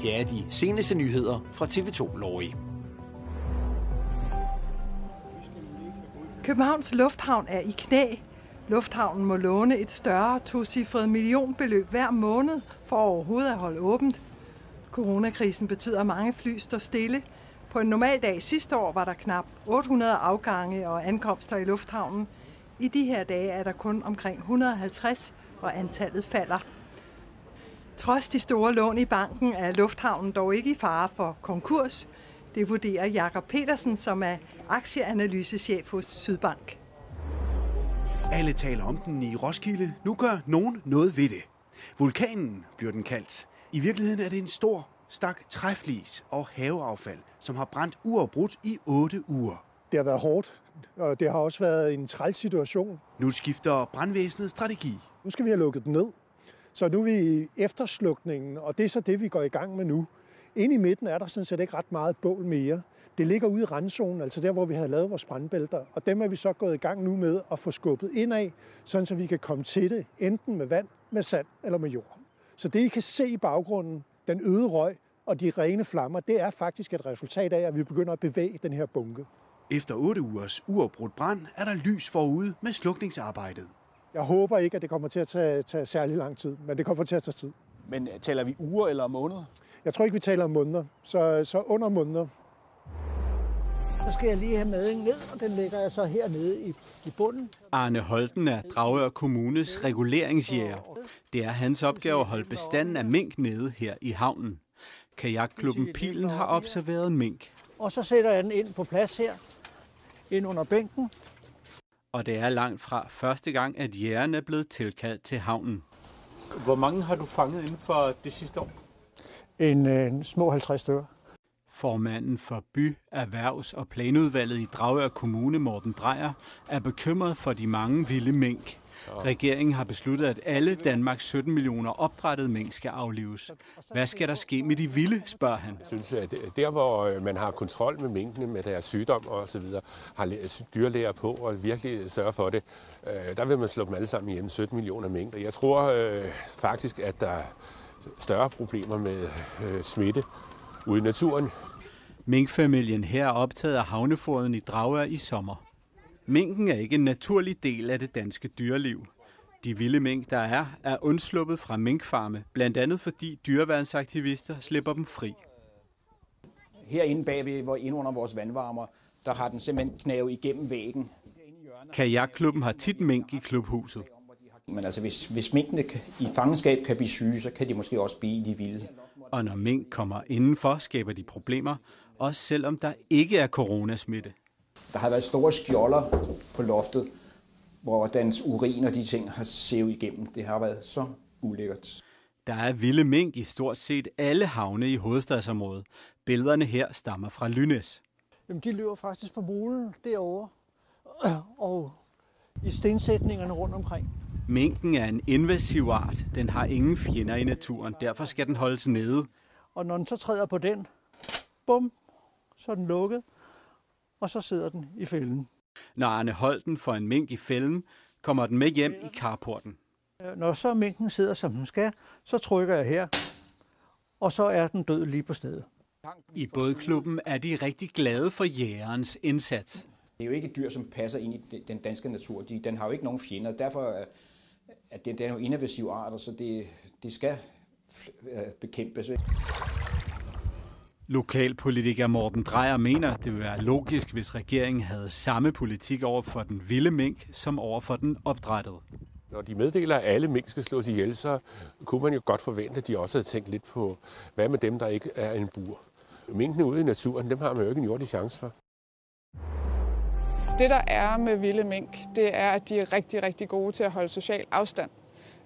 Her er de seneste nyheder fra TV2 Lorry. Københavns Lufthavn er i knæ. Lufthavnen må låne et større tocifret millionbeløb hver måned for overhovedet at holde åbent. Coronakrisen betyder, at mange fly står stille. På en normal dag sidste år var der knap 800 afgange og ankomster i lufthavnen. I de her dage er der kun omkring 150, og antallet falder. Trods de store lån i banken er lufthavnen dog ikke i fare for konkurs. Det vurderer Jakob Petersen, som er aktieanalysechef hos Sydbank. Alle taler om den i Roskilde. Nu gør nogen noget ved det. Vulkanen bliver den kaldt. I virkeligheden er det en stor stak træflis og haveaffald, som har brændt uafbrudt i 8 uger. Det har været hårdt, og det har også været en træls situation. Nu skifter brandvæsenet strategi. Nu skal vi have lukket den ned. Så nu er vi i efterslukningen, og det er så det, vi går i gang med nu. Inde i midten er der sådan set ikke ret meget bål mere. Det ligger ude i randzonen, altså der, hvor vi havde lavet vores brandbælter, og dem er vi så gået i gang nu med at få skubbet ind af, sådan så vi kan komme til det, enten med vand, med sand eller med jord. Så det, I kan se i baggrunden, den øde røg og de rene flammer, det er faktisk et resultat af, at vi begynder at bevæge den her bunke. Efter 8 ugers uafbrudt brand er der lys forude med slukningsarbejdet. Jeg håber ikke, at det kommer til at tage, tage særlig lang tid, men det kommer til at tage tid. Men taler vi uger eller måneder? Jeg tror ikke, vi taler om måneder, så, så under måneder. Så skal jeg lige have maden ned, og den lægger jeg så hernede i, i bunden. Arne Holten er Dragør Kommunes reguleringsjæger. Det er hans opgave at holde bestanden af mink nede her i havnen. Kajakklubben Pilen har observeret mink. Og så sætter jeg den ind på plads her, ind under bænken. Og det er langt fra første gang, at jægeren er blevet tilkaldt til havnen. Hvor mange har du fanget inden for det sidste år? En, en små 50 stykker. Formanden for By, Erhvervs- og Planudvalget i Dragør Kommune, Morten Drejer, er bekymret for de mange vilde mink. Regeringen har besluttet, at alle Danmarks 17 millioner opdrættede mink skal aflives. Hvad skal der ske med de vilde, spørger han. Jeg synes, at der, hvor man har kontrol med minkene, med deres sygdom og så videre, har dyrlæger på og virkelig sørger for det, der vil man slå dem alle sammen hjem, 17 millioner mink. Jeg tror øh, faktisk, at der er større problemer med øh, smitte ude i naturen. Minkfamilien her er optaget af havnefoden i Dragør i sommer. Minken er ikke en naturlig del af det danske dyreliv. De vilde mink, der er, er undsluppet fra minkfarme, blandt andet fordi dyreværnsaktivister slipper dem fri. Herinde bagved, hvor inde under vores vandvarmer, der har den simpelthen knævet igennem væggen. Kajakklubben har tit mink i klubhuset. Men altså, hvis, hvis minkene i fangenskab kan blive syge, så kan de måske også blive de vilde. Og når mink kommer indenfor, skaber de problemer, også selvom der ikke er coronasmitte. Der har været store skjolder på loftet, hvor dens urin og de ting har sevet igennem. Det har været så ulækkert. Der er vilde mink i stort set alle havne i hovedstadsområdet. Billederne her stammer fra Lynes. Jamen, de løber faktisk på molen derovre, og i stensætningerne rundt omkring. Minken er en invasiv art. Den har ingen fjender i naturen. Derfor skal den holdes nede. Og når den så træder på den, bum, så er den lukket, og så sidder den i fælden. Når Arne Holten får en mink i fælden, kommer den med hjem i carporten. Når så minken sidder, som den skal, så trykker jeg her, og så er den død lige på stedet. I bådklubben er de rigtig glade for jægerens indsats. Det er jo ikke et dyr, som passer ind i den danske natur. Den har jo ikke nogen fjender. Derfor at det, det er jo invasive arter, så det, det skal bekæmpes. Lokalpolitiker Morten Drejer mener, det ville være logisk, hvis regeringen havde samme politik over for den vilde mink, som over for den opdrættede. Når de meddeler, at alle mink skal slås ihjel, så kunne man jo godt forvente, at de også havde tænkt lidt på, hvad med dem, der ikke er en bur. Minkene ude i naturen, dem har man jo ikke en jordig chance for. Det, der er med vilde mink, det er, at de er rigtig, rigtig gode til at holde social afstand.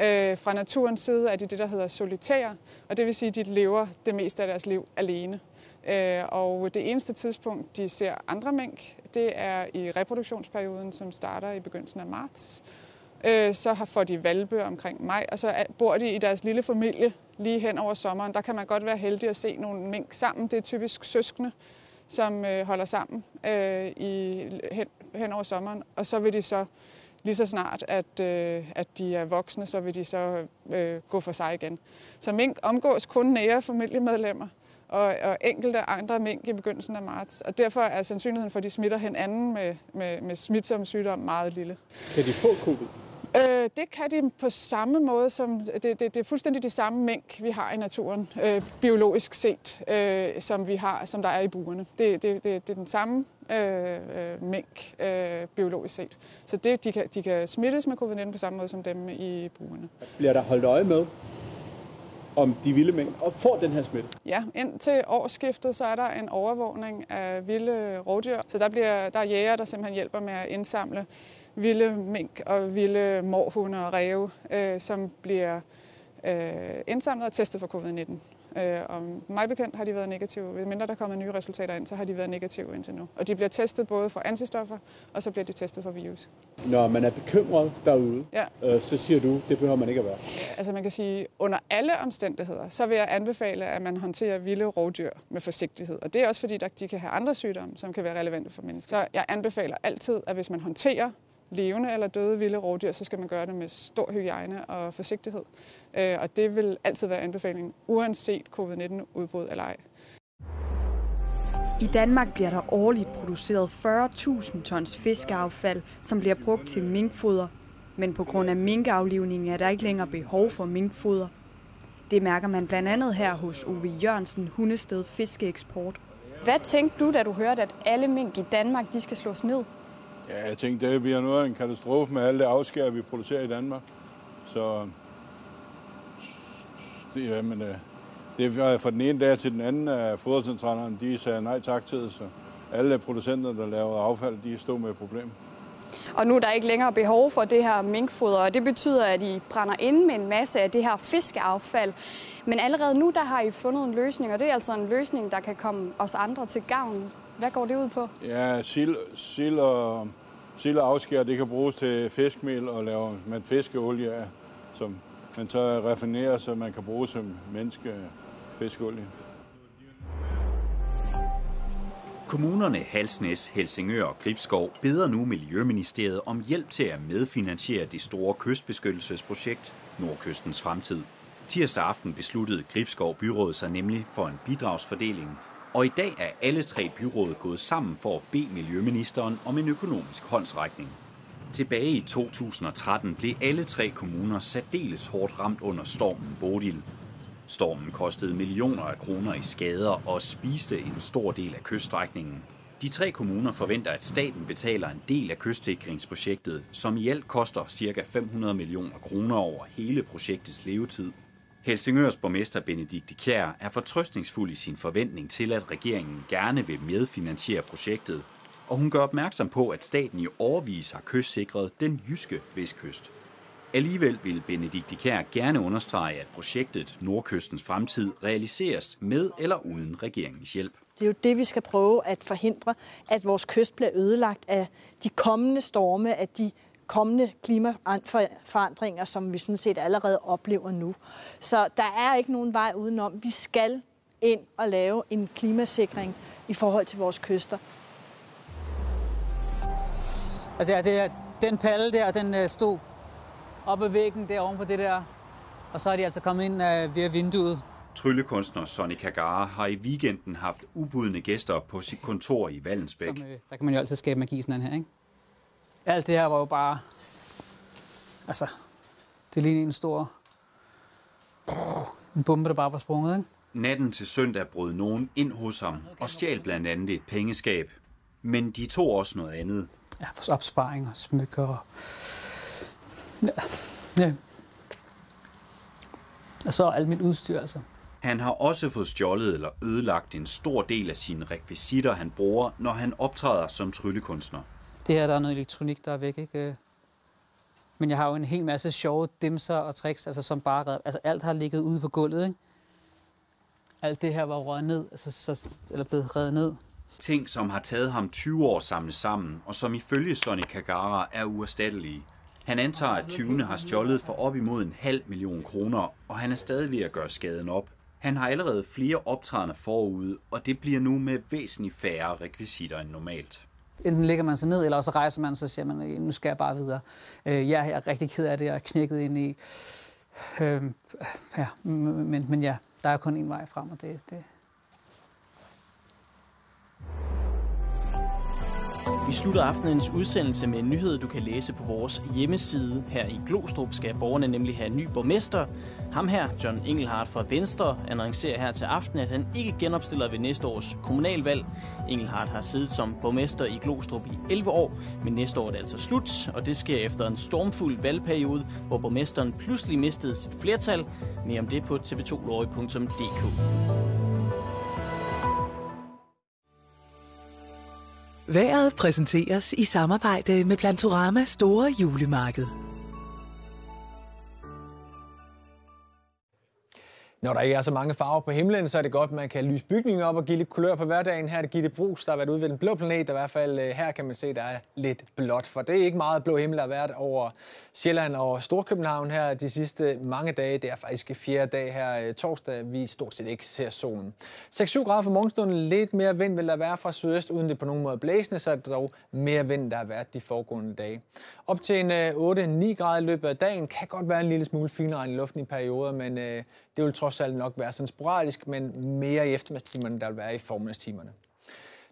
Øh, fra naturens side er de det, der hedder solitære, og det vil sige, at de lever det meste af deres liv alene. Øh, og det eneste tidspunkt, de ser andre mink, det er i reproduktionsperioden, som starter i begyndelsen af marts. Øh, så har får de valpe omkring maj, og så bor de i deres lille familie lige hen over sommeren. Der kan man godt være heldig at se nogle mink sammen. Det er typisk søskende, som øh, holder sammen øh, i, hen, hen over sommeren. Og så vil de så lige så snart, at, øh, at de er voksne, så vil de så øh, gå for sig igen. Så mink omgås kun nære familiemedlemmer og, og enkelte andre mink i begyndelsen af marts. Og derfor er sandsynligheden for, at de smitter hinanden med, med, med smitsomme sygdom meget lille. Kan de få covid? Øh, det kan de på samme måde som, det, det, det er fuldstændig de samme mink, vi har i naturen, øh, biologisk set, øh, som vi har, som der er i buerne. Det, det, det, det er den samme øh, øh, mink, øh, biologisk set. Så det, de, kan, de kan smittes med covid-19 på samme måde som dem i buerne. Bliver der holdt øje med, om de vilde mængder og får den her smitte? Ja, indtil årsskiftet, så er der en overvågning af vilde rovdyr. Så der, bliver, der er jæger, der simpelthen hjælper med at indsamle vilde mink og vilde morhunde og ræve, øh, som bliver øh, indsamlet og testet for covid-19. Øh, og mig bekendt har de været negative. Hvis mindre der kommer nye resultater ind, så har de været negative indtil nu. Og de bliver testet både for antistoffer, og så bliver de testet for virus. Når man er bekymret derude, Ja. øh, så siger du, det behøver man ikke at være. Altså man kan sige, under alle omstændigheder, så vil jeg anbefale, at man håndterer vilde rovdyr med forsigtighed. Og det er også fordi, at de kan have andre sygdomme, som kan være relevante for mennesker. Så jeg anbefaler altid, at hvis man håndterer levende eller døde vilde rovdyr, så skal man gøre det med stor hygiejne og forsigtighed. Øh, Og det vil altid være anbefalingen, uanset covid-19-udbrud eller ej. I Danmark bliver der årligt produceret 40.000 tons fiskeaffald, som bliver brugt til minkfoder. Men på grund af minkaflivningen er der ikke længere behov for minkfoder. Det mærker man blandt andet her hos Ove Jørgensen, Hundested Fiskeeksport. Hvad tænkte du, da du hørte, at alle mink i Danmark de skal slås ned? Ja, jeg tænkte, det bliver noget af en katastrofe med alle det afskær, vi producerer i Danmark. Så det, jamen, øh, det var fra den ene dag til den anden, at fodercentralerne de sagde nej tak til det, så alle producenter, der laver affald, de stod med et problem. Og nu er der ikke længere behov for det her minkfoder, og det betyder, at I brænder ind med en masse af det her fiskeaffald. Men allerede nu, der har I fundet en løsning, og det er altså en løsning, der kan komme os andre til gavn. Hvad går det ud på? Ja, sild, sild og, sild og afskær, det kan bruges til fiskmel og lave med fiskeolie af, som man så raffinerer, så man kan bruge som menneskefiskeolie. Kommunerne Halsnæs, Helsingør og Gribskov beder nu Miljøministeriet om hjælp til at medfinansiere det store kystbeskyttelsesprojekt Nordkystens Fremtid. Tirsdag aften besluttede Gribskov Byråd sig nemlig for en bidragsfordeling, og i dag er alle tre byråd gået sammen for at bede Miljøministeren om en økonomisk håndsrækning. Tilbage i 2013 blev alle tre kommuner særdeles hårdt ramt under stormen Bodil. Stormen kostede millioner af kroner i skader og spiste en stor del af kyststrækningen. De tre kommuner forventer, at staten betaler en del af kystsikringsprojektet, som i alt koster ca. 500 millioner kroner over hele projektets levetid. Helsingørs borgmester Benedikte Kjær er fortrøstningsfuld i sin forventning til, at regeringen gerne vil medfinansiere projektet, og hun gør opmærksom på, at staten i årvis har kystsikret den jyske vestkyst. Alligevel vil Benedikte Kær gerne understrege, at projektet Nordkystens Fremtid realiseres med eller uden regeringens hjælp. Det er jo det, vi skal prøve at forhindre, at vores kyst bliver ødelagt af de kommende storme, af de kommende klimaforandringer, som vi sådan set allerede oplever nu. Så der er ikke nogen vej udenom. Vi skal ind og lave en klimasikring i forhold til vores kyster. Altså ja, det er, den palle der, den øh, stod op ad væggen der oven på det der. Og så er de altså kommet ind uh, via vinduet. Tryllekunstner Sonny Kagara har i weekenden haft ubudne gæster på sit kontor i Vallensbæk. Som, øh, der kan man jo altid skabe magi sådan her, ikke? Alt det her var jo bare... Altså, det ligner en stor... En bombe, der bare var sprunget, ikke? Natten til søndag brød nogen ind hos ham og stjal blandt andet et pengeskab. Men de tog også noget andet. Ja, vores opsparing og smykker og... Ja. ja. Og så alt mit udstyr, altså. Han har også fået stjålet eller ødelagt en stor del af sine rekvisitter, han bruger, når han optræder som tryllekunstner. Det her, der er noget elektronik, der er væk, ikke? Øh, men jeg har jo en hel masse sjove dimser og tricks, altså som bare... Altså alt har ligget ude på gulvet, ikke? Alt det her var røget ned, altså, så, eller blevet reddet ned. Ting, som har taget ham 20 år at samle sammen, og som ifølge Sonny Kagara er uerstattelige. Han antager, at 20. har stjålet for op imod en halv million kroner, og han er stadig ved at gøre skaden op. Han har allerede flere optrædende forude, og det bliver nu med væsentligt færre rekvisitter end normalt enten ligger man sig ned, eller så rejser man, så siger man, øh, nu skal jeg bare videre. Øh, jeg er rigtig ked af det, jeg er knækket ind i. Øh, ja, men, men ja, der er kun en vej frem, og det, det, Vi slutter aftenens udsendelse med en nyhed, du kan læse på vores hjemmeside. Her i Glostrup skal borgerne nemlig have en ny borgmester. Ham her, John Engelhardt fra Venstre, annoncerer her til aften, at han ikke genopstiller ved næste års kommunalvalg. Engelhardt har siddet som borgmester i Glostrup i 11 år, men næste år er det altså slut, og det sker efter en stormfuld valgperiode, hvor borgmesteren pludselig mistede sit flertal. Mere om det på tv2lorry.dk. Været præsenteres i samarbejde med Plantorama Store Julemarked. Når der ikke er så mange farver på himlen, så er det godt, at man kan lyse bygningen op og give lidt kulør på hverdagen. Her er det Gitte Brus, der har været ude ved den blå planet, og i hvert fald øh, her kan man se, at der er lidt blåt. For det er ikke meget blå himmel, der har været over Sjælland og Storkøbenhavn her de sidste mange dage. Det er faktisk fjerde dag her øh, torsdag, vi stort set ikke ser solen. 6-7 grader for morgenstunden, lidt mere vind vil der være fra sydøst, uden det på nogen måde blæsende, så er det dog mere vind, der har været de foregående dage. Op til en øh, 8-9 grader i løbet af dagen kan godt være en lille smule finere i luften i perioder, men det vil trods alt nok være sådan sporadisk, men mere i eftermiddagstimerne, der vil være i formiddagstimerne.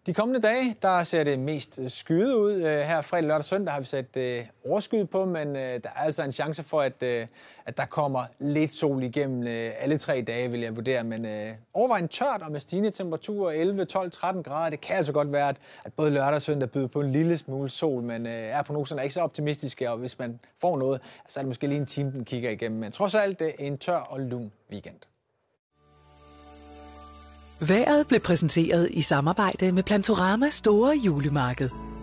De kommende dage, der ser det mest skyet ud. Øh, her fredag, lørdag og søndag har vi sat øh, overskyet på, men øh, der er altså en chance for, at, øh, at der kommer lidt sol igennem øh, alle tre dage, vil jeg vurdere. Men overvejende tørt og med stigende temperaturer 11, 12, 13 grader. Det kan altså godt være, at, at både lørdag og søndag byder på en lille smule sol, men er prognoserne ikke så optimistiske, og hvis man får noget, så er det måske lige en time, den kigger igennem. Men trods alt en tør og lun weekend. Været blev præsenteret i samarbejde med Plantorama Store Julemarked.